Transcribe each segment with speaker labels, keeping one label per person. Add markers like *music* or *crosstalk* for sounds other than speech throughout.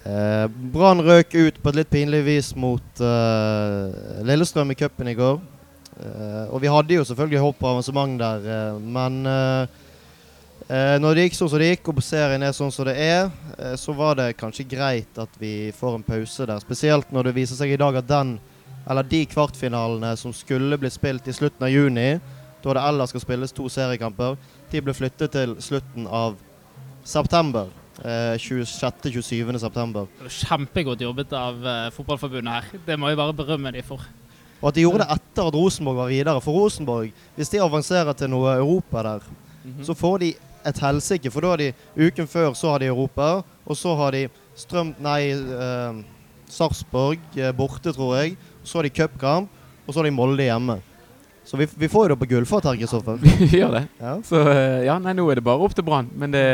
Speaker 1: Eh, Brann røk ut på et litt pinlig vis mot eh, Lillestrøm i cupen i går. Eh, og vi hadde jo selvfølgelig håp på avansement der, eh, men eh, eh, når det gikk sånn som det gikk, og serien er sånn som det er, så var det kanskje greit at vi får en pause der. Spesielt når det viser seg i dag at den, eller de kvartfinalene som skulle bli spilt i slutten av juni, da det ellers skal spilles to seriekamper, de ble flyttet til slutten av september. Eh, 26.-27. september.
Speaker 2: Kjempegodt jobbet av eh, Fotballforbundet her. Det må jeg bare berømme de for.
Speaker 1: Og at de gjorde det etter at Rosenborg var videre. For Rosenborg, hvis de avanserer til noe Europa der, så får de et helsike. For da har de uken før så har de Europa, og så har de Strøm... Nei, eh, Sarpsborg eh, borte, tror jeg. Så har de cupkamp, og så har de Molde hjemme. Så vi, vi får jo det på gullfat her, Kristoffer. *laughs*
Speaker 3: Vi gjør det.
Speaker 1: Ja.
Speaker 3: Så eh, ja, nei, nå er det bare opp til Brann. Men det,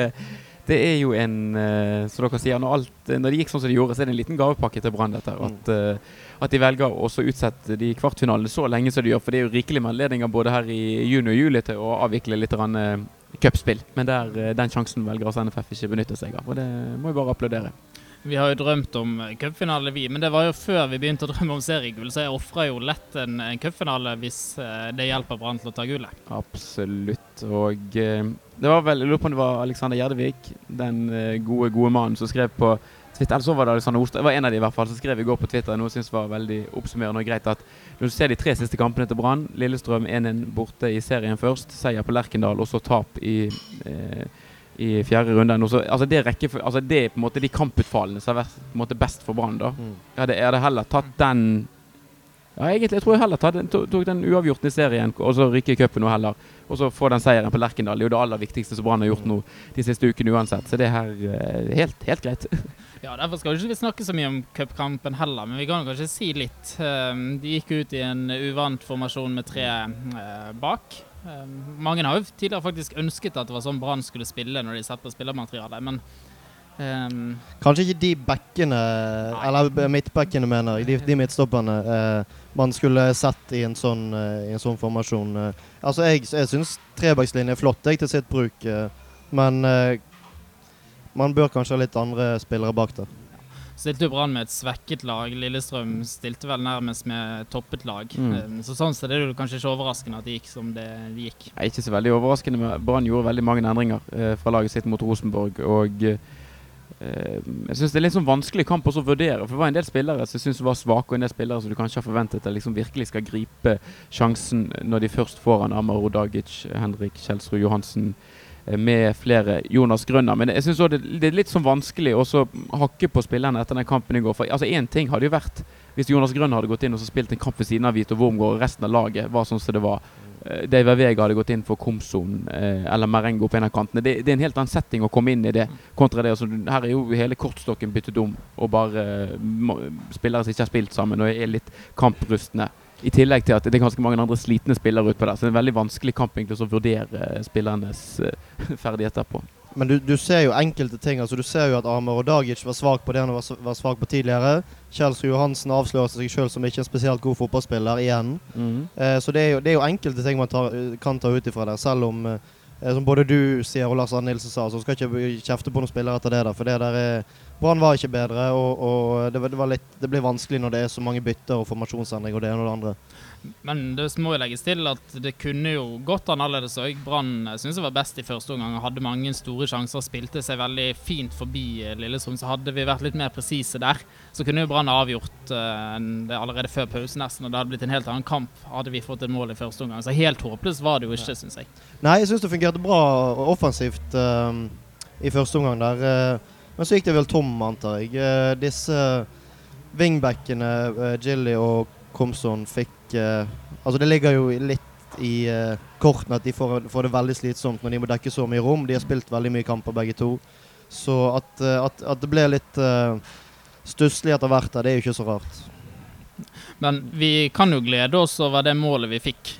Speaker 3: det er jo en eh, Som dere sier, når, alt, når det gikk sånn som det gjorde, så er det en liten gavepakke til Brann. dette. At, eh, at de velger å utsette de kvartfinalene så lenge som de gjør. For det er jo rikelig med anledninger både her i juni og juli til å avvikle litt grann, eh, cupspill. Men der, den sjansen velger altså NFF ikke benytte seg av. Og det må vi bare applaudere.
Speaker 2: Vi har jo drømt om cupfinale, vi. Men det var jo før vi begynte å drømme om seriegull, så jeg ofrer jo lett en, en cupfinale hvis eh, det hjelper Brann til å ta gullet.
Speaker 3: Absolutt. Og eh, det var vel, jeg lurer på om det var Alexander Gjerdevik, den eh, gode, gode mannen som skrev på Twitter, eller så var det Alexander Ostad, det var en av de i hvert fall, som skrev i går på Twitter noe jeg synes var veldig oppsummerende og greit. At når du ser de tre siste kampene til Brann, Lillestrøm 1-1 borte i serien først, seier på Lerkendal og så tap i eh, i fjerde runde. Så- Altså det, rekke, altså det er på en måte de kamputfallene som har vært på en måte best for Brann.
Speaker 1: Mm.
Speaker 3: Jeg hadde, jeg hadde heller tatt den Ja, egentlig, jeg tror jeg heller tatt den, tok den uavgjorten i serien, og så rykke i cupen nå heller. Og så få den seieren på Lerkendal. Det er jo det aller viktigste som Brann har gjort nå de siste ukene uansett. Så det her er helt, helt greit. *laughs*
Speaker 2: Ja, Derfor skal vi ikke snakke så mye om cupkampen heller, men vi kan kanskje si litt. Um, De gikk ut i en uvant formasjon med tre eh, bak. Um, Mange har jo tidligere faktisk ønsket at det var sånn Brann skulle spille når de satt på spillermaterialet, men um,
Speaker 1: Kanskje ikke de backene, eller b- midtbackene, mener jeg, de, de midtstopperne, eh, man skulle sett i en sånn, eh, i en sånn formasjon. Eh. Altså, jeg, jeg syns trebackslinje er flott, jeg, til sitt bruk, eh, men eh, man bør kanskje ha litt andre spillere bak der.
Speaker 2: Stilte jo Brann med et svekket lag. Lillestrøm stilte vel nærmest med toppet lag.
Speaker 3: Mm.
Speaker 2: Um, Så sånn sett er det kanskje ikke overraskende at det gikk som det gikk.
Speaker 3: Nei, ikke så veldig overraskende. men Brann gjorde veldig mange endringer eh, fra laget sitt mot Rosenborg. Og eh, jeg syns det er litt sånn vanskelig kamp å vurdere. For det var en del spillere som jeg syns var svake, og en del spillere som du kanskje har forventet at liksom virkelig skal gripe sjansen når de først får han Amar Odagic, Henrik Kjelsrud Johansen eh, med flere Jonas Grønner. Men jeg også det, det er litt sånn vanskelig å hakke på spillerne etter den kampen i går. For altså ting hadde jo vært hvis Jonas Grønner hadde gått inn og spilt en kamp ved siden av Vito Wormgård, og resten av laget var sånn som det var. Dave Vega hadde gått inn for Komson eh, eller Merengo på en av kantene. Det, det er en helt annen setting å komme inn i det, kontra det. Altså, her er jo hele kortstokken byttet om, og bare eh, spillere som ikke har spilt sammen og er litt kamprustne. I tillegg til at det er ganske mange andre slitne spillere utpå der. Så det er en veldig vanskelig kamp egentlig å vurdere eh, spillernes eh, *laughs* ferdigheter på.
Speaker 1: Men du, du ser jo enkelte ting. altså Du ser jo at Amer og Dagic var svak på det han var, var svak på tidligere. Kjelsrud Johansen avslører seg sjøl som ikke en spesielt god fotballspiller igjen. Eh, så det er, jo, det er jo enkelte ting man tar, kan ta ut ifra der, selv om eh, som både du sier og Lars Arne Nilsen sa, så skal ikke kjefte på noen spillere etter det. der, For det der er Brann var ikke bedre, og, og det, var- det, var litt, det blir vanskelig når det er så mange bytter og formasjonsendringer og det ene og det andre.
Speaker 2: Men det må jo legges til at det kunne jo gått annerledes òg. Brann syns jeg var best i første omgang og hadde mange store sjanser. Spilte seg veldig fint forbi eh, Lillestrøm. Så hadde vi vært litt mer presise der, så kunne jo Brann avgjort eh, det allerede før pausen nesten. Og det hadde blitt en helt annen kamp hadde vi fått et mål i første omgang. Så helt håpløst var det jo ikke, syns jeg.
Speaker 1: Nei, jeg syns det fungerte bra og offensivt uh, i første omgang der. eh, men så gikk det vel tom, antar jeg. Eh, disse wingbackene, uh, Gilly og Komson, fikk eh, Altså, det ligger jo litt i uh, kortene at de får, får det veldig slitsomt når de må dekke så mye rom. De har spilt veldig mye kamper, begge to. Så at, eh, at, at det ble litt uh, stusslig etter hvert, der, det er jo ikke så rart.
Speaker 2: Men vi kan jo glede oss over det målet vi fikk.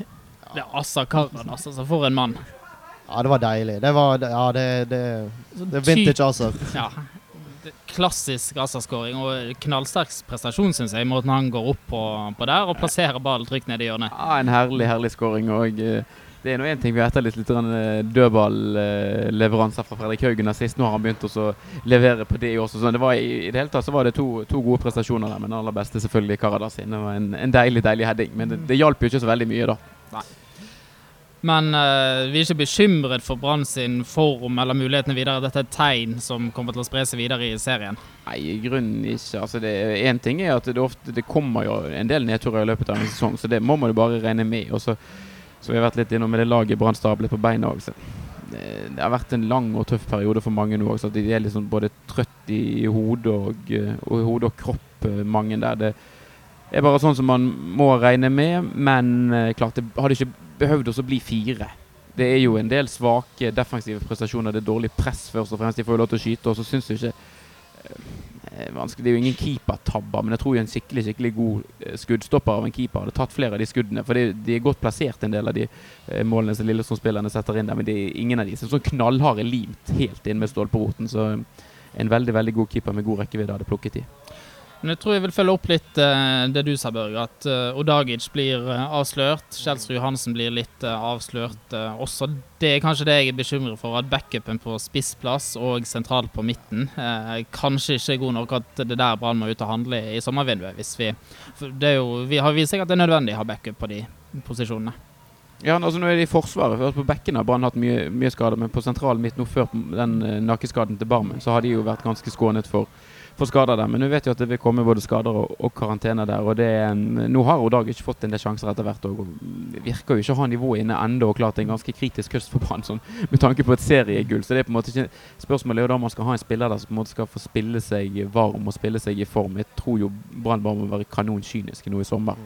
Speaker 2: Det er Assa Karan, altså. Så for en mann.
Speaker 1: Ja, det var deilig. Det var Ja, det, det, det er vintage Acer.
Speaker 2: Ja. Klassisk Assa-skåring og knallsterk prestasjon, syns jeg. i Måten han går opp på, på der og plasserer ballen trygt nede i hjørnet.
Speaker 3: Ja, en herlig, herlig skåring. Og eh, Det er nå én ting vi har etterlyst litt eh, dødballleveranser fra Fredrik Haugen sist. Nå har han begynt å levere på det også. Så det var i, det hele tatt så var det to, to gode prestasjoner der, men den aller beste selvfølgelig Karadas sin. Det var en, en deilig, deilig heading. Men det, det hjalp jo ikke så veldig mye, da.
Speaker 2: Men uh, vi er ikke bekymret for Brann sin form eller mulighetene videre. Dette er et tegn som kommer til å spre seg videre i serien.
Speaker 3: Nei, i grunnen ikke. Altså, en ting er at det, ofte, det kommer jo en del nedturer i løpet av en sesong, så det må man jo bare regne med. Og så, har vi vært litt innom med det laget Brann stablet på beina òg. Det, det har vært en lang og tøff periode for mange nå òg. De er liksom både trøtt i hodet og, og, hode og kropp, eh, mange der. Det er bare sånn som man må regne med, men eh, klart, det hadde ikke behøvd å bli fire. Det er jo en del svake defensive prestasjoner. Det er dårlig press først og fremst. De får jo lov til å skyte. Og så syns jeg ikke eh, vanskelig. Det er jo ingen keepertabber, men jeg tror jo en skikkelig skikkelig god eh, skuddstopper av en keeper hadde tatt flere av de skuddene. For de, de er godt plassert, en del av de eh, målene som Lillestrøm-spillerne setter inn der. Men det er ingen av de som sånn knallharde limt helt inn med stålporoten. Så en veldig veldig god keeper med god rekkevidde hadde plukket i.
Speaker 2: Men jeg tror jeg vil følge opp litt uh, det du sa, Børge. At uh, Odagic blir uh, avslørt. Kjelsrud Johansen blir litt avslørt også. Det er kanskje det jeg er bekymret for. At backupen på spissplass og sentralt på midten kanskje ikke er god nok. At det der Brann må ut og handle i sommervinduet. Hvis vi, det er jo, vi har vist seg at det er nødvendig å ha backup på de posisjonene.
Speaker 3: Ja, altså nå er det i Forsvaret. For på bekken har Brann hatt mye, mye skader. Men på sentralen midt nå før den nakkeskaden til Barmen, så har de jo vært ganske skånet for for skader der. Men nå vet jo at det vil komme både skader og, og karantene der. og det er Nå har Odag ikke fått en del sjanser etter hvert. og Virker jo ikke å ha nivået inne ennå. Og klart en ganske kritisk høst for Brann sånn, med tanke på et seriegull. Så det er på en måte ikke Spørsmålet er jo da man skal ha en spiller der som på en måte skal få spille seg varm og spille seg i form. Jeg tror jo Brann bare må være kanonkyniske nå i sommer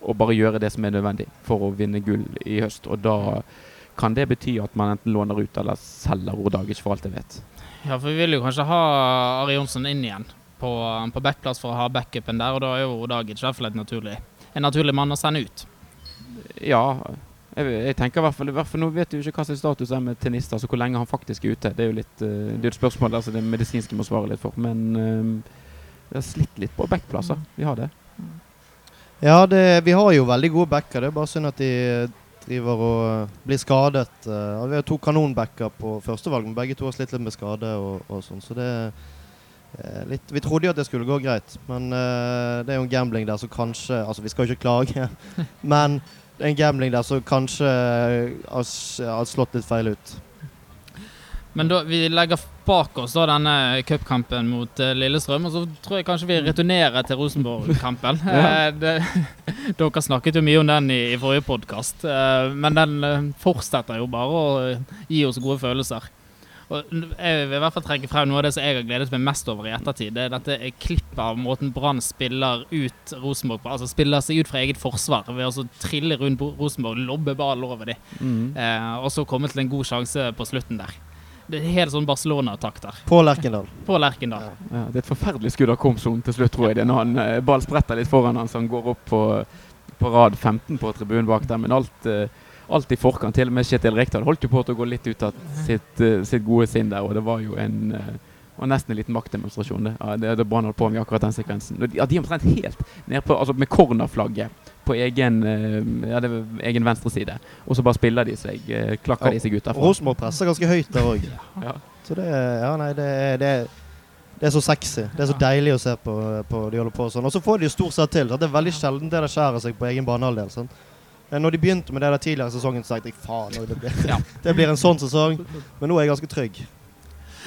Speaker 3: og bare gjøre det som er nødvendig for å vinne gull i høst. Og da kan det bety at man enten låner ut eller selger Odagic, for alt jeg vet.
Speaker 2: Ja, for vi vil jo kanskje ha Ari Jonsson inn igjen på, på backplass for å ha backupen der, og da er jo Dagic i hvert fall naturlig, en naturlig mann å sende ut.
Speaker 3: Ja, jeg, jeg tenker i hvert fall, i hvert fall Nå vet du ikke hva sin status er med tennister, altså hvor lenge han faktisk er ute. Det er jo litt, uh, det er et spørsmål altså det medisinske må svare litt for. Men uh, vi har slitt litt på backplasser. Vi har det.
Speaker 1: Ja, det, vi har jo veldig gode backer. Det er bare synd at de driver og blir skadet. Uh, vi har to kanonbacker på førstevalg, men begge to har slitt litt med skade og, og sånn. Så det uh, litt, Vi trodde jo at det skulle gå greit, men uh, det er jo en gambling der som kanskje Altså, vi skal jo ikke klage, *laughs* men det er en gambling der som kanskje har slått litt feil ut.
Speaker 2: Men da, vi legger bak oss da denne cupkampen mot uh, Lillestrøm, og så tror jeg kanskje vi returnerer til Rosenborg-kampen. *laughs* ja. *laughs* uh, *laughs* dere snakket jo mye om den i, i forrige podkast, uh, men den fortsetter jo bare å gi oss gode følelser. Og jeg vil i hvert fall trekke frem noe av det som jeg har gledet meg mest over i ettertid. Det er dette klippet av måten Brann spiller ut Rosenborg på. Altså spiller seg ut fra eget forsvar ved å trille rundt Rosenborg, lobbe ball over dem. Mm. og så komme til en god sjanse på slutten der. Det er helt sånn Barcelona-takt der.
Speaker 1: På Lerkendal.
Speaker 2: På Lerkendal.
Speaker 3: Ja. ja. det er et forferdelig skudd av Komson til slutt, tror jeg. Det er når han eh, ball spretter litt foran han, så han går opp på, på rad 15 på tribunen bak der. Men alt, eh, alt i forkant, til og med Kjetil Rekdal holdt jo på til å gå litt ut av sitt, eh, sitt gode sinn der, og det var jo en uh, var nesten en liten maktdemonstrasjon. Det, ja, det, det Brann holdt på med akkurat den sekvensen. Ja, de er omtrent helt nede på, altså med cornerflagget på egen, eh, ja, egen venstreside. Og så bare spiller de seg, eh, klakker de seg ut derfra.
Speaker 1: Rosenborg presser ganske høyt der òg. *laughs* ja. Så det, ja, nei, det, det, det, er så sexy. Det er så deilig å se på, på de holder på sånn. Og så får de jo stort sett til. Sant? Det er veldig sjelden det der skjærer seg på egen banehalvdel. Sant? Når de begynte med det der tidligere i sesongen, så tenkte jeg faen, det blir, ja. *laughs* det blir en sånn sesong. Men nå er jeg ganske trygg.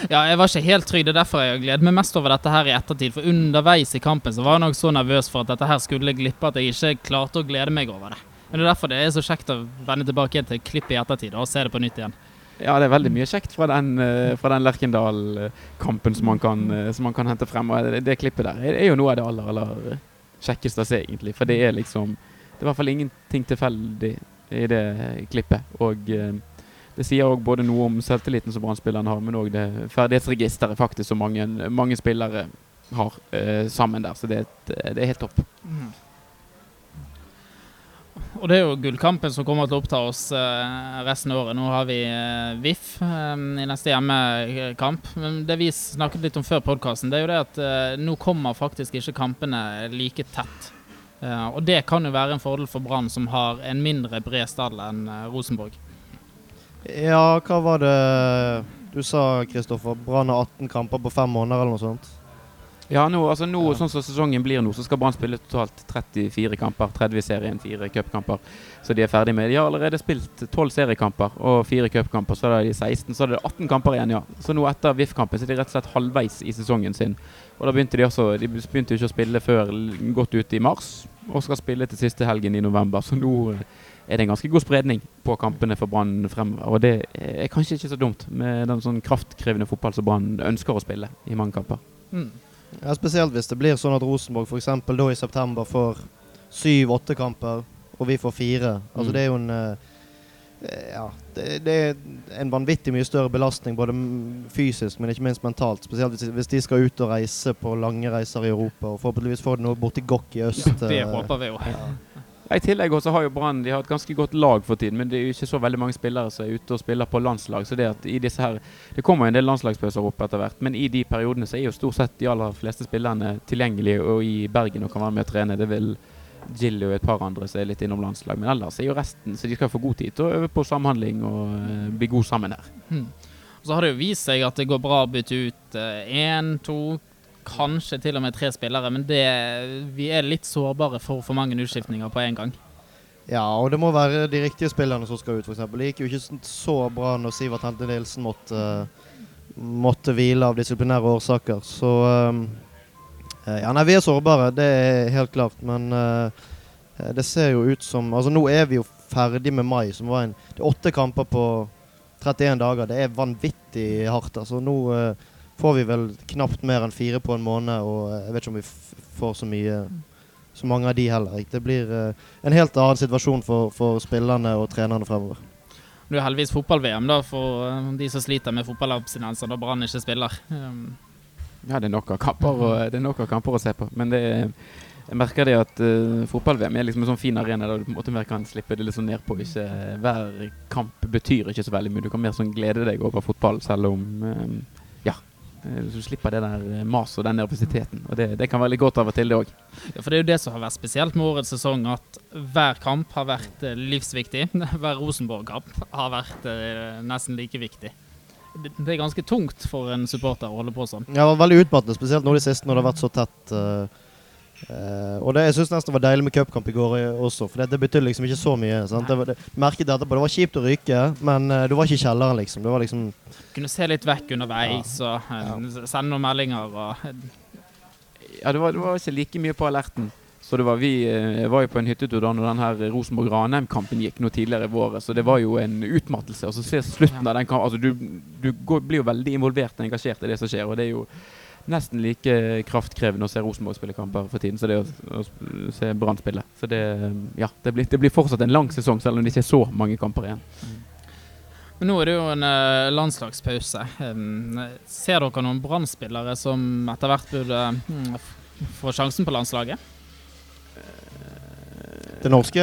Speaker 2: Ja, jeg var ikke helt trygg. Det er derfor jeg gleder meg mest over dette her i ettertid. For underveis i kampen så var jeg nok så nervøs for at dette her skulle glippe at jeg ikke klarte å glede meg over det. Men det er derfor det er så kjekt å vende tilbake til klippet i ettertid og se det på nytt igjen.
Speaker 3: Ja, det er veldig mye kjekt fra den, uh, den Lerkendal-kampen som, uh, som, man kan hente frem. Og det, klippet der er, jo noe av det aller, aller kjekkeste å se, egentlig. For det er liksom Det er i hvert fall ingenting tilfeldig i det klippet. Og uh, det sier òg både noe om selvtilliten som brann har, men òg det ferdighetsregisteret faktisk som mange, mange spillere har eh, sammen der. Så det, det, er helt topp. Mm.
Speaker 2: Og det er jo gullkampen som kommer til å oppta oss eh, resten av året. Nå har vi eh, VIF eh, i neste hjemmekamp. Men det vi snakket litt om før podkasten, det er jo det at eh, nå kommer faktisk ikke kampene like tett. Eh, og det kan jo være en fordel for Brann, som har en mindre bred stall enn Rosenborg.
Speaker 1: Ja, hva var det du sa, Kristoffer? Brann har 18 kamper på fem måneder, eller noe sånt?
Speaker 3: Ja, nå, altså nå,
Speaker 1: Ja.
Speaker 3: sånn som sesongen blir nå, så skal Brann spille totalt 34 kamper. 30 i serien, 4 cupkamper. Så de er ferdig med. De har allerede spilt 12 seriekamper og 4 cupkamper. Så er de 16, så er det 18 kamper igjen, ja. Så nå etter VIF-kampen så er de rett og slett halvveis i sesongen sin. Og da begynte de også De begynte jo ikke å spille før godt ut i mars, og skal spille til siste helgen i november. Så nå er det en ganske god spredning på kampene for Brann fremover. Og det er kanskje ikke så dumt med den sånn kraftkrevende fotball som Brann ønsker å spille i mange kamper.
Speaker 2: Mm.
Speaker 1: Ja, Spesielt hvis det blir sånn at Rosenborg f.eks. da i september får syv-åtte kamper, og vi får fire. Altså
Speaker 3: Mm.
Speaker 1: det er jo en eh, Ja, det, det er en vanvittig mye større belastning, både fysisk, men ikke minst mentalt. Spesielt hvis, hvis de skal ut og reise på lange reiser i Europa, og forhåpentligvis får de noe borti Gokk i øst.
Speaker 2: Det
Speaker 1: eh,
Speaker 2: håper vi jo.
Speaker 3: Ja, I tillegg også har jo Brann de har et ganske godt lag for tiden, men det er jo ikke så veldig mange spillere som er ute og spiller på landslag. så Det at i disse her, det kommer jo en del landslagspauser opp etter hvert, men i de periodene så er jo stort sett de aller fleste spillerne tilgjengelige og i Bergen og kan være med å trene. Det vil Gilly og et par andre som er litt innom landslag, men ellers er jo resten så de skal få god tid til å øve på samhandling og eh, bli god sammen her.
Speaker 2: Hmm. Så har det jo vist seg at det går bra å bytte ut én, to, kanskje til og med tre spillere, men det, vi er litt sårbare for for mange utskiftninger på en gang.
Speaker 1: Ja, og det må være de riktige spillerne som skal ut, f.eks. Det gikk jo ikke så bra når Sivert Hente Nilsen måtte, måtte hvile av disiplinære årsaker. Så um, eh, Ja, nei, vi er sårbare, det er helt klart. Men eh, det ser jo ut som Altså, nå er vi jo ferdig med mai, som var en Det er åtte kamper på 31 dager. Det er vanvittig hardt. Altså, nå eh, får vi vel knapt mer enn fire på en måned, og eh, jeg vet ikke om vi f får så mye så mange av de heller. ikke. Det blir uh, en helt annen situasjon for, for spillerne og trenerne fremover.
Speaker 2: Det er heldigvis fotball-VM da, for eh, de som sliter med fotballabstinenser da Brann ikke spiller. Um,
Speaker 3: Ja, det er nok av kamper, og, det er nok av kamper å se på. Men det jeg merker det at uh, fotball-VM er liksom en sånn fin arena der du på en måte mer kan slippe det litt sånn ned på. Ikke, hver kamp betyr ikke så veldig mye. Du kan mer sånn glede deg over fotball, selv om um, Eh, Du slipper det der eh, maset og den nervøsiteten. Og det, det kan være litt godt av og til, det òg.
Speaker 2: ja, for det er jo det som har vært spesielt med årets sesong, at hver kamp har vært eh, livsviktig. *laughs* Hver Rosenborg-kamp har vært nesten like viktig. Det, det er ganske tungt for en supporter å holde på sånn.
Speaker 1: Ja, veldig utmattende, spesielt nå de siste når det har vært så tett. eh, eh, og det, jeg syns nesten det var deilig med cupkamp i går eh, også, for det, det betydde liksom ikke så mye. Sant? Det, var- det, merket etterpå, det var kjipt å ryke, men uh, du var ikke i kjelleren, liksom. Det var liksom
Speaker 2: Kunne se litt vekk underveis og uh, sende noen meldinger og
Speaker 3: Ja, det var, det var ikke like mye på alerten. Så det var, vi var jo på en hyttetur da når den her Rosenborg-Ranheim-kampen gikk noe tidligere i våret, så det var jo en utmattelse. Og så se slutten av den kampen altså Du, du går, blir jo veldig involvert og engasjert i det som skjer, og det er jo nesten like kraftkrevende å se Rosenborg spille kamper for tiden som det er å, å se Brann spille. Så det, ja, det, blir, det blir fortsatt en lang sesong, selv om det ikke er så mange kamper igjen.
Speaker 2: Men nå er det jo en eh, landslagspause. Um, ser dere noen Brann-spillere som etter hvert burde mm, få sjansen på landslaget?
Speaker 1: Det norske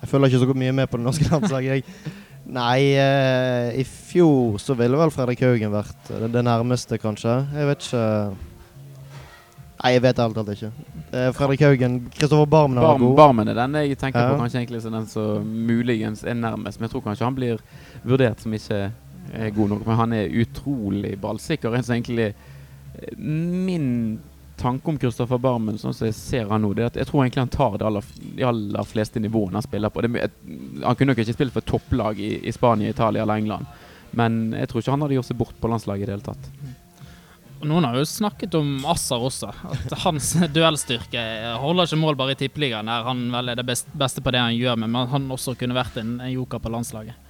Speaker 1: Jeg følger ikke så mye med på det norske landslaget. Jeg. Nei, eh, i fjor så ville vel Fredrik Haugen vært det, det nærmeste, kanskje. Jeg vet ikke Nei, jeg vet helt talt ikke. Eh, Fredrik Haugen Kristoffer Barmen er
Speaker 3: Barm,
Speaker 1: god.
Speaker 3: Barmen er den jeg tenker
Speaker 1: Ja.
Speaker 3: på kanskje egentlig som den som muligens er nærmest. Men jeg tror kanskje han blir vurdert som ikke er god nok. Men han er utrolig ballsikker. En som egentlig eh, Min tanke om Kristoffer Barmen, sånn som jeg ser han nå, det er at jeg tror egentlig han tar det aller, de aller fleste nivåene han spiller på. Det, han kunne nok ikke spilt for topplag i, i Spania, Italia eller England. Men jeg tror ikke han hadde gjort seg bort på landslaget i det hele tatt.
Speaker 2: Noen har jo snakket om Assar også. At hans *laughs* duellstyrke holder ikke mål bare i tippeligaen, der han vel er det beste på det han gjør, men han også kunne vært en, en joker på landslaget.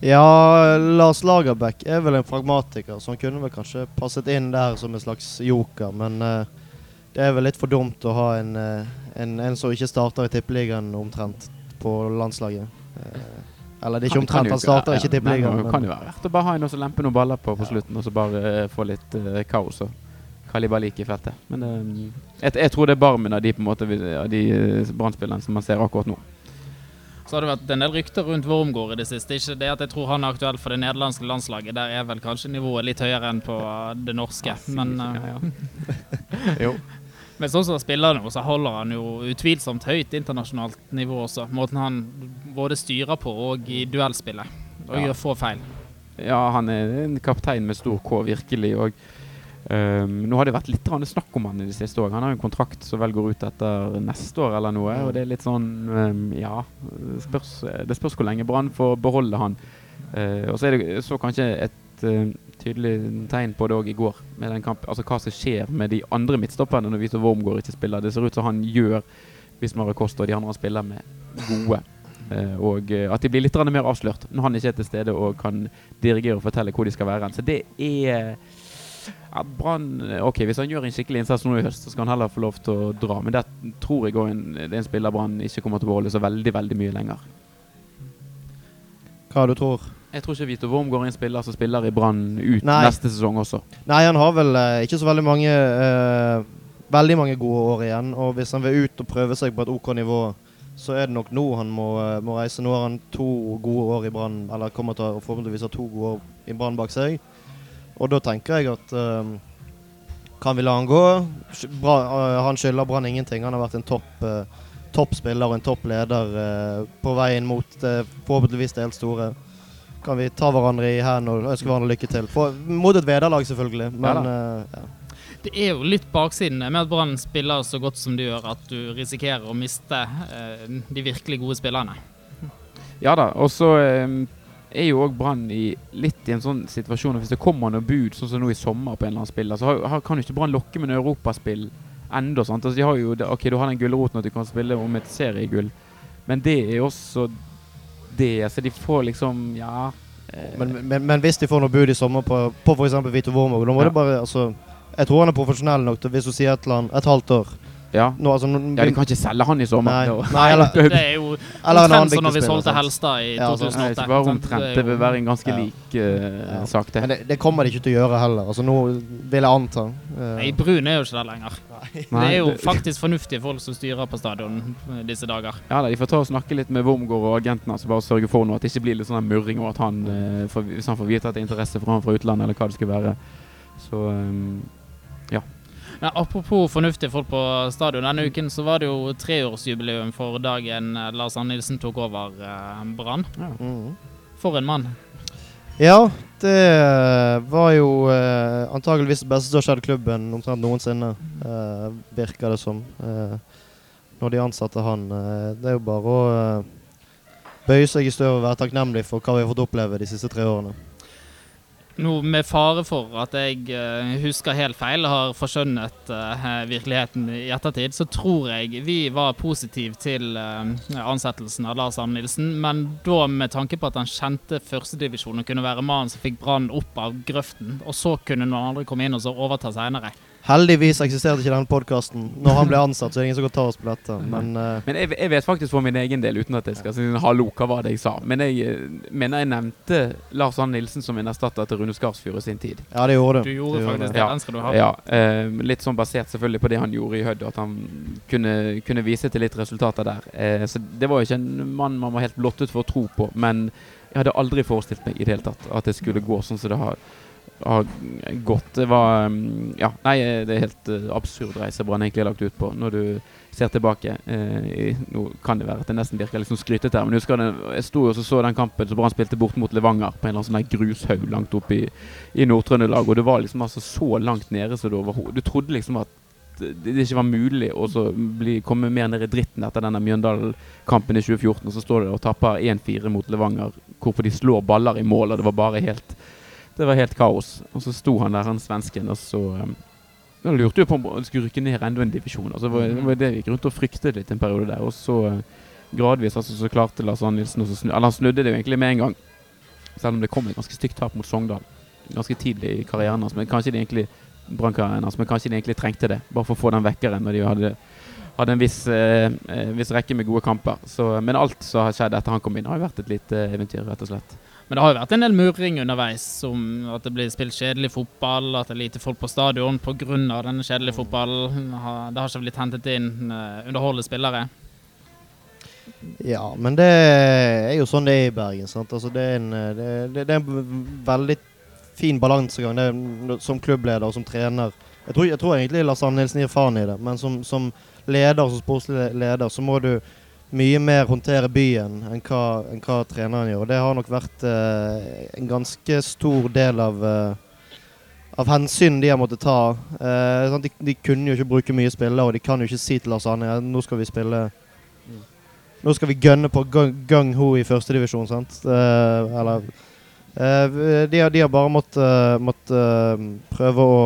Speaker 1: Ja, Lars Lagerbäck er vel en pragmatiker, så han kunne vel kanskje passet inn der som en slags joker. Men uh, det er vel litt for dumt å ha en, uh, en, en som ikke starter i Tippeligaen omtrent på landslaget. Uh, eller det er ikke omtrent, han starter
Speaker 3: ja,
Speaker 1: ikke i Tippeligaen.
Speaker 3: Det kan jo være verdt å bare ha en og så lempe noen baller på på slutten, og så bare få litt kaos og kalibalik i feltet. Men jeg, jeg tror det er Barmen av de på en måte av de Brann-spillerne som man ser akkurat nå.
Speaker 2: Så har det vært en del rykter rundt Wormgård i det siste. Ikke det at jeg tror han er aktuell for det nederlandske landslaget. Der er vel kanskje nivået litt høyere enn på det norske.
Speaker 3: Ja,
Speaker 2: Men
Speaker 3: ja,
Speaker 2: eh,
Speaker 3: ja. *laughs*
Speaker 2: Men sånn som han spiller nå, så holder han jo utvilsomt høyt internasjonalt nivå også. Måten han både styrer på og i duellspillet. Og
Speaker 3: Ja.
Speaker 2: gjør få feil.
Speaker 3: Ja, han er en kaptein med stor K, virkelig. Og ehm, nå har det vært litt snakk om han i det siste òg. Han har en kontrakt som vel går ut etter neste år eller noe. Og det er litt sånn um, Ja, det spørs, det spørs hvor lenge Brann får beholde han. Uh, og så er det så kanskje et uh, tydelig tegn på det òg i går, med den kampen. Altså hva som skjer med de andre midtstopperne når Vito Wormgård ikke spiller. Det ser ut som han gjør Bismar Costa og de andre han spiller med, gode. Uh, og eh, at de blir litt mer avslørt når han ikke er til stede og kan dirigere og fortelle hvor de skal være. Så det er ja, Brann Ok, hvis han gjør en skikkelig innsats nå i høst, så skal han heller få lov til å dra. Men det tror jeg òg det er en spiller Brann ikke kommer til å beholde så veldig, veldig mye lenger.
Speaker 1: Hva du tror
Speaker 3: Jeg tror ikke Vito Wormgård er en spiller som spiller i Brann ut
Speaker 1: Nei.
Speaker 3: neste sesong også.
Speaker 1: Nei, han har vel eh, ikke så veldig mange eh, Veldig mange gode år igjen. Og hvis han vil ut og prøve seg på et OK nivå, så er det nok nå han må, eh, må reise. Nå har han to gode år i Brann, eller kommer til å forhåpentligvis ha to gode år i Brann bak seg. Og da tenker jeg at eh, Kan vi la han gå? Bra, eh, han skylder Brann ingenting. Han har vært en topp eh, toppspiller og en toppleder eh, på veien mot eh, forhåpentligvis det helt store. Kan vi ta hverandre i hendene og ønske hverandre lykke til. For, mot et vederlag, selvfølgelig. Men eh, ja.
Speaker 2: Det er jo litt baksiden med at Brann spiller så godt som de gjør, at du risikerer å miste de virkelig gode spillerne.
Speaker 3: Ja da, og så eh, er jo òg Brann i litt i en sånn situasjon at hvis det kommer noe bud, sånn som nå i sommer på en eller annen spiller, så har, har, kan jo ikke Brann lokke med noe europaspill ennå. Altså, de har jo, ok, du har den gulroten at du kan spille om et seriegull, men det er også det. Så de får liksom Ja. eh,
Speaker 1: Men, men, men hvis de får noe bud i sommer på, på f.eks. Vito Wormvåg, da må
Speaker 3: Ja.
Speaker 1: det bare altså, Jeg tror han er profesjonell nok til hvis du sier et eller annet et halvt år
Speaker 3: ja.
Speaker 1: nå, altså, nå,
Speaker 3: ja, de kan ikke selge han i sommer.
Speaker 1: Nei, nei eller, *laughs*
Speaker 2: Det er jo
Speaker 1: eller en annen
Speaker 2: omtrent som når vi
Speaker 1: viktig
Speaker 2: solgte? Helstad i
Speaker 1: Ja, altså,
Speaker 3: Nei,
Speaker 2: 2008.
Speaker 3: ikke bare omtrent. Det vil være en ganske
Speaker 1: Ja.
Speaker 3: lik uh,
Speaker 1: Ja.
Speaker 3: sak, det.
Speaker 1: Men det, det kommer de ikke til å gjøre heller. Altså, nå vil jeg anta. Uh,
Speaker 2: Nei, Brun er jo ikke der lenger. Det er jo faktisk fornuftige folk som styrer på stadion disse dager.
Speaker 3: Ja da, De får ta og snakke litt med Wormgård og agentene hans og bare sørge for noe, at det ikke blir litt sånn murring og at han uh, får, hvis han får vite at det er interesse for han fra utlandet, eller hva det skulle være. Så um,
Speaker 2: Men apropos fornuftige folk på stadion. Denne uken så var det jo treårsjubileum for dagen eh, Lars Arne Nilsen tok over eh, Brann.
Speaker 3: ja.
Speaker 1: mhm.
Speaker 2: For en mann.
Speaker 1: Ja, det var jo eh, antageligvis det beste som har skjedd klubben omtrent noensinne, eh, virker det som. Eh, når de ansatte han. Eh, det er jo bare å eh, bøye seg i støvet og være takknemlig for hva vi har fått oppleve de siste tre årene.
Speaker 2: Nå med fare for at jeg eh, husker helt feil og har forskjønnet eh, virkeligheten i ettertid, så tror jeg vi var positive til eh, ansettelsen av Lars Arne Nilsen, men da med tanke på at han kjente førstedivisjon og kunne være mannen som fikk Brann opp av grøften, og så kunne noen andre komme inn og så overta seinere.
Speaker 1: Heldigvis eksisterte ikke denne podkasten. Når han ble ansatt, så er det ingen som kan ta oss på dette. Men uh,
Speaker 3: Men jeg, jeg vet faktisk for min egen del, uten at jeg skal si hallo, hva var det jeg sa? Men jeg eh, mener jeg nevnte Lars Ann Nilsen som en erstatter til Rune Skarsfjord i sin tid.
Speaker 1: ja, det gjorde
Speaker 2: Du
Speaker 1: du.
Speaker 2: gjorde
Speaker 1: Det
Speaker 2: faktisk
Speaker 1: det.
Speaker 2: det.
Speaker 3: Ja.
Speaker 2: Den skal du ha.
Speaker 3: Ja, uh, Litt sånn basert selvfølgelig på det han gjorde i Hødd, og at han kunne, kunne vise til litt resultater der. Uh, så det var jo ikke en mann man var helt blottet for å tro på, men jeg hadde aldri forestilt meg i det hele tatt at det skulle gå sånn som det har, har gått. Det var mm, Ja, nei, det er helt eh, absurd reise Brann egentlig har lagt ut på, når du ser tilbake. Eh, nå kan det være at det nesten virker litt sånn skrytete her, men jeg husker det, jeg sto og så den kampen som Brann spilte bort mot Levanger, på en eller annen sånn grushaug langt oppe i, i Nord-Trøndelag, og det var liksom altså så langt nede så det overhodet Du trodde liksom at det ikke var mulig å komme mer ned i dritten etter denne Mjøndalen-kampen i 2014. Og så står det og tapper 1-4 mot Levanger, hvorfor de slår baller i mål, og det var bare helt Det var helt kaos. Og så sto han der, han svensken, og så um, Han lurte jo på om han skulle rykke ned enda en divisjon. Altså, det, var, var det gikk rundt og fryktet litt en periode der. Og så uh, gradvis altså, så klarte Lars Arne Nilsen å snu Eller han snudde det jo egentlig med en gang. Selv om det kom et ganske stygt tap mot Sogndal ganske tidlig i karrieren hans. Men kanskje de egentlig brannkarrieren men kanskje de egentlig trengte det. Bare for å få den vekkeren når de hadde, hadde en viss, eh, eh, viss rekke med gode kamper. Så, men alt som har skjedd etter han kom inn, har jo vært et lite eventyr, rett og slett.
Speaker 2: Men det har jo vært en del murring underveis, som at det blir spilt kjedelig fotball, at det er lite folk på stadion pga. denne kjedelige fotballen. Det har ikke blitt hentet inn uh, underholdende spillere.
Speaker 1: Ja, men det er jo sånn det er i Bergen. sant? Altså, det, er en, eh, det, det, det er en veldig fin balansegang det er som klubbleder og som trener. Jeg tror, jeg tror egentlig Lars Arne Nilsen gir faen i det, men som, som leder, som sportslig leder, så må du mye mer håndtere byen enn hva, enn hva treneren gjør. Det har nok vært eh, en ganske stor del av eh, av hensyn de har måttet ta. Eh, de, de, kunne jo ikke bruke mye spillere, og de kan jo ikke si til Lars Arne ja, nå skal vi spille Nå skal vi gønne på gung-ho i førstedivisjon, sant? Eh, eller eh, de, de, har bare måttet, måtte, uh, prøve å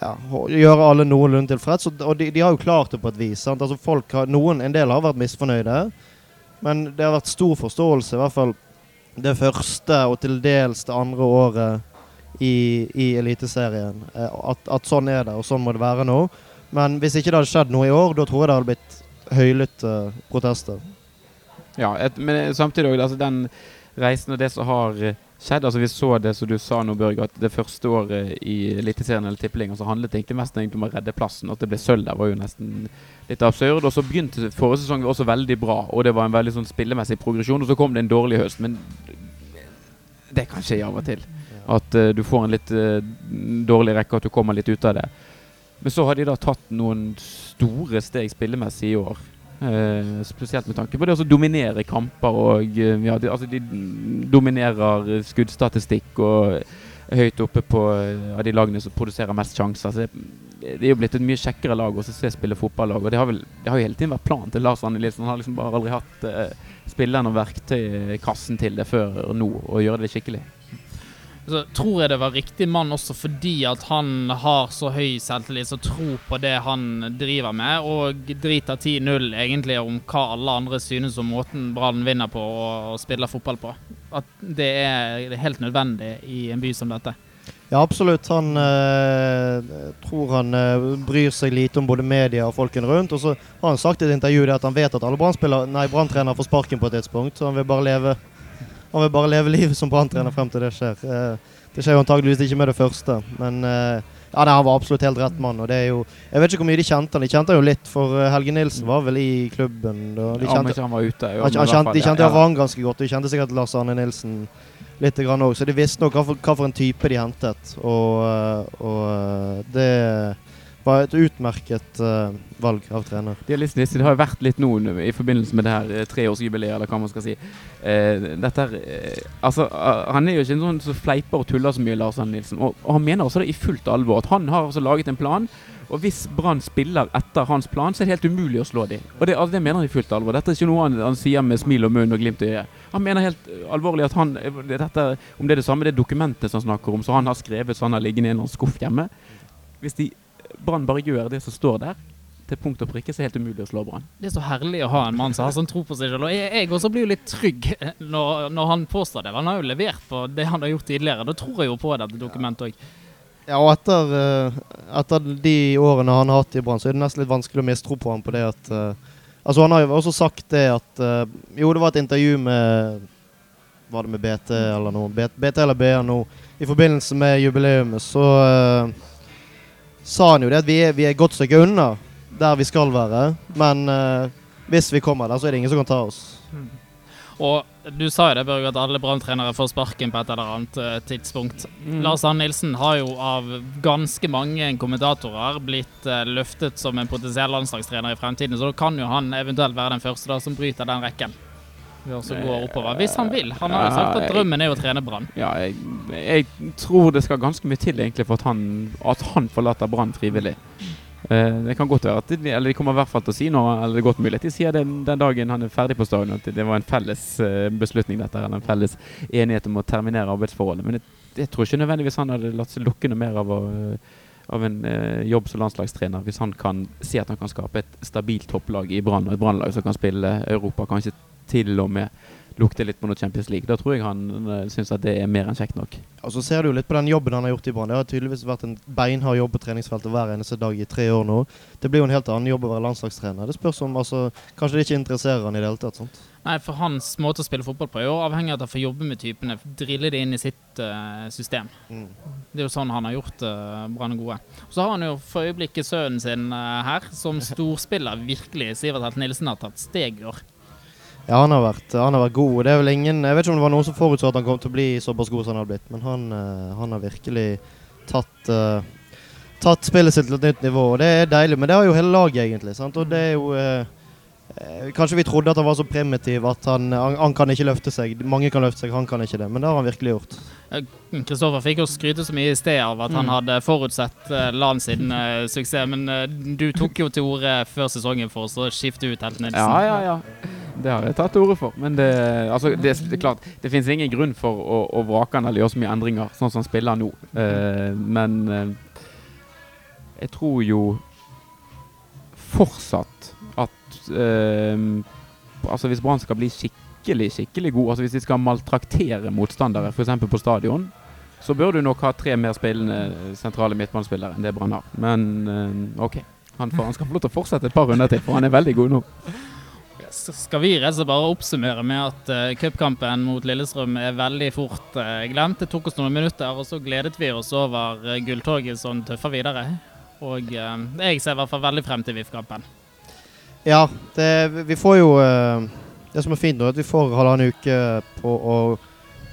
Speaker 1: ja, gjøre alle noenlunde tilfreds. Og, de, de, har jo klart det på et vis. Altså har, noen, En del har vært misfornøyde, men det har vært stor forståelse, i hvert fall det første og til dels det andre året i, i Eliteserien. Eh, at, at, sånn er det, og sånn må det være nå. Men hvis ikke det hadde skjedd noe i år, da tror jeg det hadde blitt høylytte protester.
Speaker 3: Ja, et, men samtidig òg altså den reisen og det som har skjedd altså Vi så det som du sa nå, Børge, at det første året i Eliteserien eller Tippeligaen så handlet det egentlig mest egentlig om å redde plassen. At det ble sølv der, var jo nesten litt absurd. Og så begynte forrige sesong også veldig bra, og det var en veldig sånn spillemessig progresjon. Og så kom det en dårlig høst, men det kan skje av og til. At uh, du får en litt uh, dårlig rekke, at du kommer litt ut av det. Men så har de da tatt noen store steg spillemessig i år. Uh, spesielt med tanke på det å dominere kamper og ja, de, altså de dominerer skuddstatistikk og høyt oppe på av de lagene som produserer mest sjanser. Så det, det er jo blitt et mye kjekkere lag å se spille fotballag. Og det har, vel, det har jo hele tiden vært planen til Lars Arne Nilsen. Han har liksom bare aldri hatt uh, spilleren og verktøykassen til det før nå, å gjøre det skikkelig
Speaker 2: så tror jeg det var riktig mann også fordi at han har så høy selvtillit og tro på det han driver med, og driter 10-0 egentlig om hva alle andre synes om måten Brann vinner på og spiller fotball på. At det er helt nødvendig i en by som dette.
Speaker 1: Ja, absolutt. Han øh, tror han øh, bryr seg lite om både media og folkene rundt. Og så har han sagt i et intervju at han vet at alle Brann-trenere får sparken på et tidspunkt. Så han vil bare leve han vil bare leve livet som branntrener frem til det skjer. Eh, det skjer jo antageligvis ikke med det første, men eh, ja, nei, han var absolutt helt rett mann. og det er jo, Jeg vet ikke hvor mye de kjente han. De kjente han jo litt, for eh, Helge Nilsen var vel i klubben.
Speaker 3: Da. De kjente, ja, han var ute.
Speaker 1: Jo, han, han kjente, de kjente ja, ja. han ganske godt. De kjente sikkert Lars Arne Nilsen litt grann òg, så de visste nok hva for, hva for, en type de hentet. Og, og det var et utmerket uh, valg av trener.
Speaker 3: Det, det har vært litt nå i forbindelse med det her uh, treårsjubileet, eller hva man skal si. Uh, dette her, altså, han er jo ikke en sånn som fleiper og tuller så mye, Lars Arne Nilsen. Og, og, han mener også det i fullt alvor. At han har altså laget en plan. Og hvis Brann spiller etter hans plan, så er det helt umulig å slå dem. Og det, altså, det mener han i fullt alvor. Dette er ikke noe han, han sier med smil og munn og glimt i øyet. Han mener helt alvorlig at han dette, Om det er det samme det dokumentet som han snakker om, så han har skrevet så han har liggende i en skuff hjemme. Hvis de Brann bare gjør det som står der, til punkt og prikke, så er det helt umulig å slå Brann.
Speaker 2: Det er så herlig å ha en mann som har sånn tro på seg selv. Og jeg, jeg også blir jo litt trygg når, når, han påstår det. Han har jo levert på det han har gjort tidligere. Da tror jeg jo på dette dokumentet òg.
Speaker 1: Ja, og etter, uh, etter, de årene han har hatt i Brann, så er det nesten litt vanskelig å mistro på ham på det at uh, Altså, han har jo også sagt det at uh, Jo, det var et intervju med Var det med BT eller noe? BT eller BA nå. I forbindelse med jubileet så sa han jo det at vi er, vi er et godt stykke unna der vi skal være. Men uh, hvis vi kommer der, så er det ingen som kan ta oss. Mm.
Speaker 2: Og du sa jo det, Børge, at alle branntrenere får sparken på et eller annet uh, tidspunkt. Mm. Lars Ann Nilsen har jo av ganske mange kommentatorer blitt uh, løftet som en potensiell landslagstrener i fremtiden, så da kan jo han eventuelt være den første da, som bryter den rekken som gå oppover. Hvis han vil. Han har jo sagt at drømmen er å trene Brann.
Speaker 3: Ja, jeg, jeg, tror det skal ganske mye til egentlig for at han, at han forlater Brann frivillig. Uh, det kan godt være at de, eller de kommer i hvert fall til å si noe, eller det er godt mulig de sier det den dagen han er ferdig på stadion, at det var en felles uh, beslutning, dette, eller en felles enighet om å terminere arbeidsforholdet. Men jeg, jeg tror ikke nødvendigvis han hadde latt seg lukke noe mer av å av en eh, jobb som landslagstrener hvis han kan se at han kan skape et stabilt topplag i Brann, og et Brannlag som kan spille Europa kanskje til og med lukter litt på noe Champions League. Da tror jeg han uh, syns at det er mer enn kjekt nok.
Speaker 1: Og så ser du litt på den jobben han har gjort i Brann. Det har tydeligvis vært en beinhard jobb på treningsfeltet hver eneste dag i tre år nå. Det blir jo en helt annen jobb å være landslagstrener. Det spørs om altså, Kanskje det ikke interesserer han i det hele tatt. sånt?
Speaker 2: Nei, for hans måte å spille fotball på er jo avhengig av at han får jobbe med typene. Drille det inn i sitt uh, system. Mm. Det er jo sånn han har gjort uh, Brann gode. Så har han jo for øyeblikket sønnen sin uh, her, som *laughs* storspiller virkelig. Sivert Helt Nilsen har tatt steg i år.
Speaker 1: Ja, han har, vært, han har vært god. Det er vel ingen, jeg vet ikke om det var noen som forutså at han kom til å bli såpass god som han har blitt, men han, eh, han har virkelig tatt, uh, tatt spillet sitt til et nytt nivå. Og det er deilig, men det har jo hele laget, egentlig. Sant? Og det er jo eh, Kanskje vi trodde at han var så primitiv at han, han, han kan ikke løfte seg. Mange kan løfte seg, han kan ikke det. Men det har han virkelig gjort.
Speaker 2: Kristoffer fikk jo skryte så mye i sted av at han
Speaker 1: Mm.
Speaker 2: hadde forutsett uh, LAN sin uh, suksess, men uh, du tok jo til orde før sesongen for å skifte ut Helt Nilsen.
Speaker 3: Ja, ja, ja. Det har jeg tatt til orde for. Men det, altså, det, det er klart, det finnes ingen grunn for å, å vrake han eller gjøre så mye endringer, sånn som han spiller nå. Uh, men eh, jeg tror jo fortsatt at eh, Altså hvis Brann skal bli skikkelig, skikkelig god, altså hvis de skal maltraktere motstandere, f.eks. på stadion, så bør du nok ha tre mer spillende sentrale midtbanespillere enn det Brann har. Men eh, OK. Han, får, han skal få lov til å fortsette et par runder til, for han er veldig god nå.
Speaker 2: Skal vi rett og slett bare oppsummere med at uh, cupkampen mot Lillestrøm er veldig fort uh, glemt. Det tok oss noen minutter, og så gledet vi oss over uh, gulltoget som tøffer videre. Og jeg ser i hvert fall veldig frem til VIF-kampen.
Speaker 1: Ja, det, vi får jo eh, Det som er fint nå, er at vi får halvannen uke på å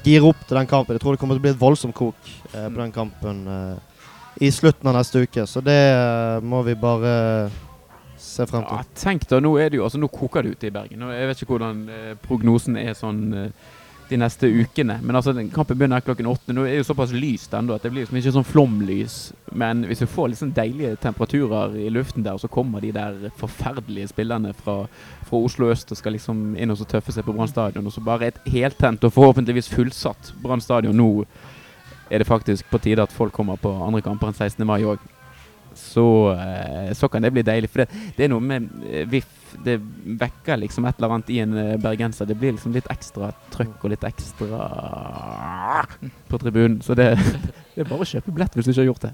Speaker 1: gire opp til den kampen. Jeg tror det kommer til å bli et voldsomt kok eh, på den kampen eh, i slutten av neste uke. Så det eh, må vi bare se frem til.
Speaker 3: Ja, tenk da, nå er det jo, altså nå koker det ute i Bergen. Jeg vet ikke hvordan prognosen er sånn eh, de neste ukene. Men altså, kampen begynner klokken åtte. Nå er det jo såpass lyst ennå at det blir liksom ikke sånn flomlys. Men hvis vi får litt sånn deilige temperaturer i luften der, og så kommer de der forferdelige spillerne fra, fra Oslo øst og skal liksom inn og så tøffe seg på Brann stadion, og så bare et heltent og forhåpentligvis fullsatt Brann stadion. Nå er det faktisk på tide at folk kommer på andre kamper enn 16. mai òg så, eh, så kan det bli deilig. For det, det er noe med eh, VIF Det vekker liksom et eller annet i en eh, bergenser. Det blir liksom litt ekstra trøkk og litt ekstra på tribunen. Så det, *laughs* det er bare å kjøpe billett hvis du ikke har gjort det.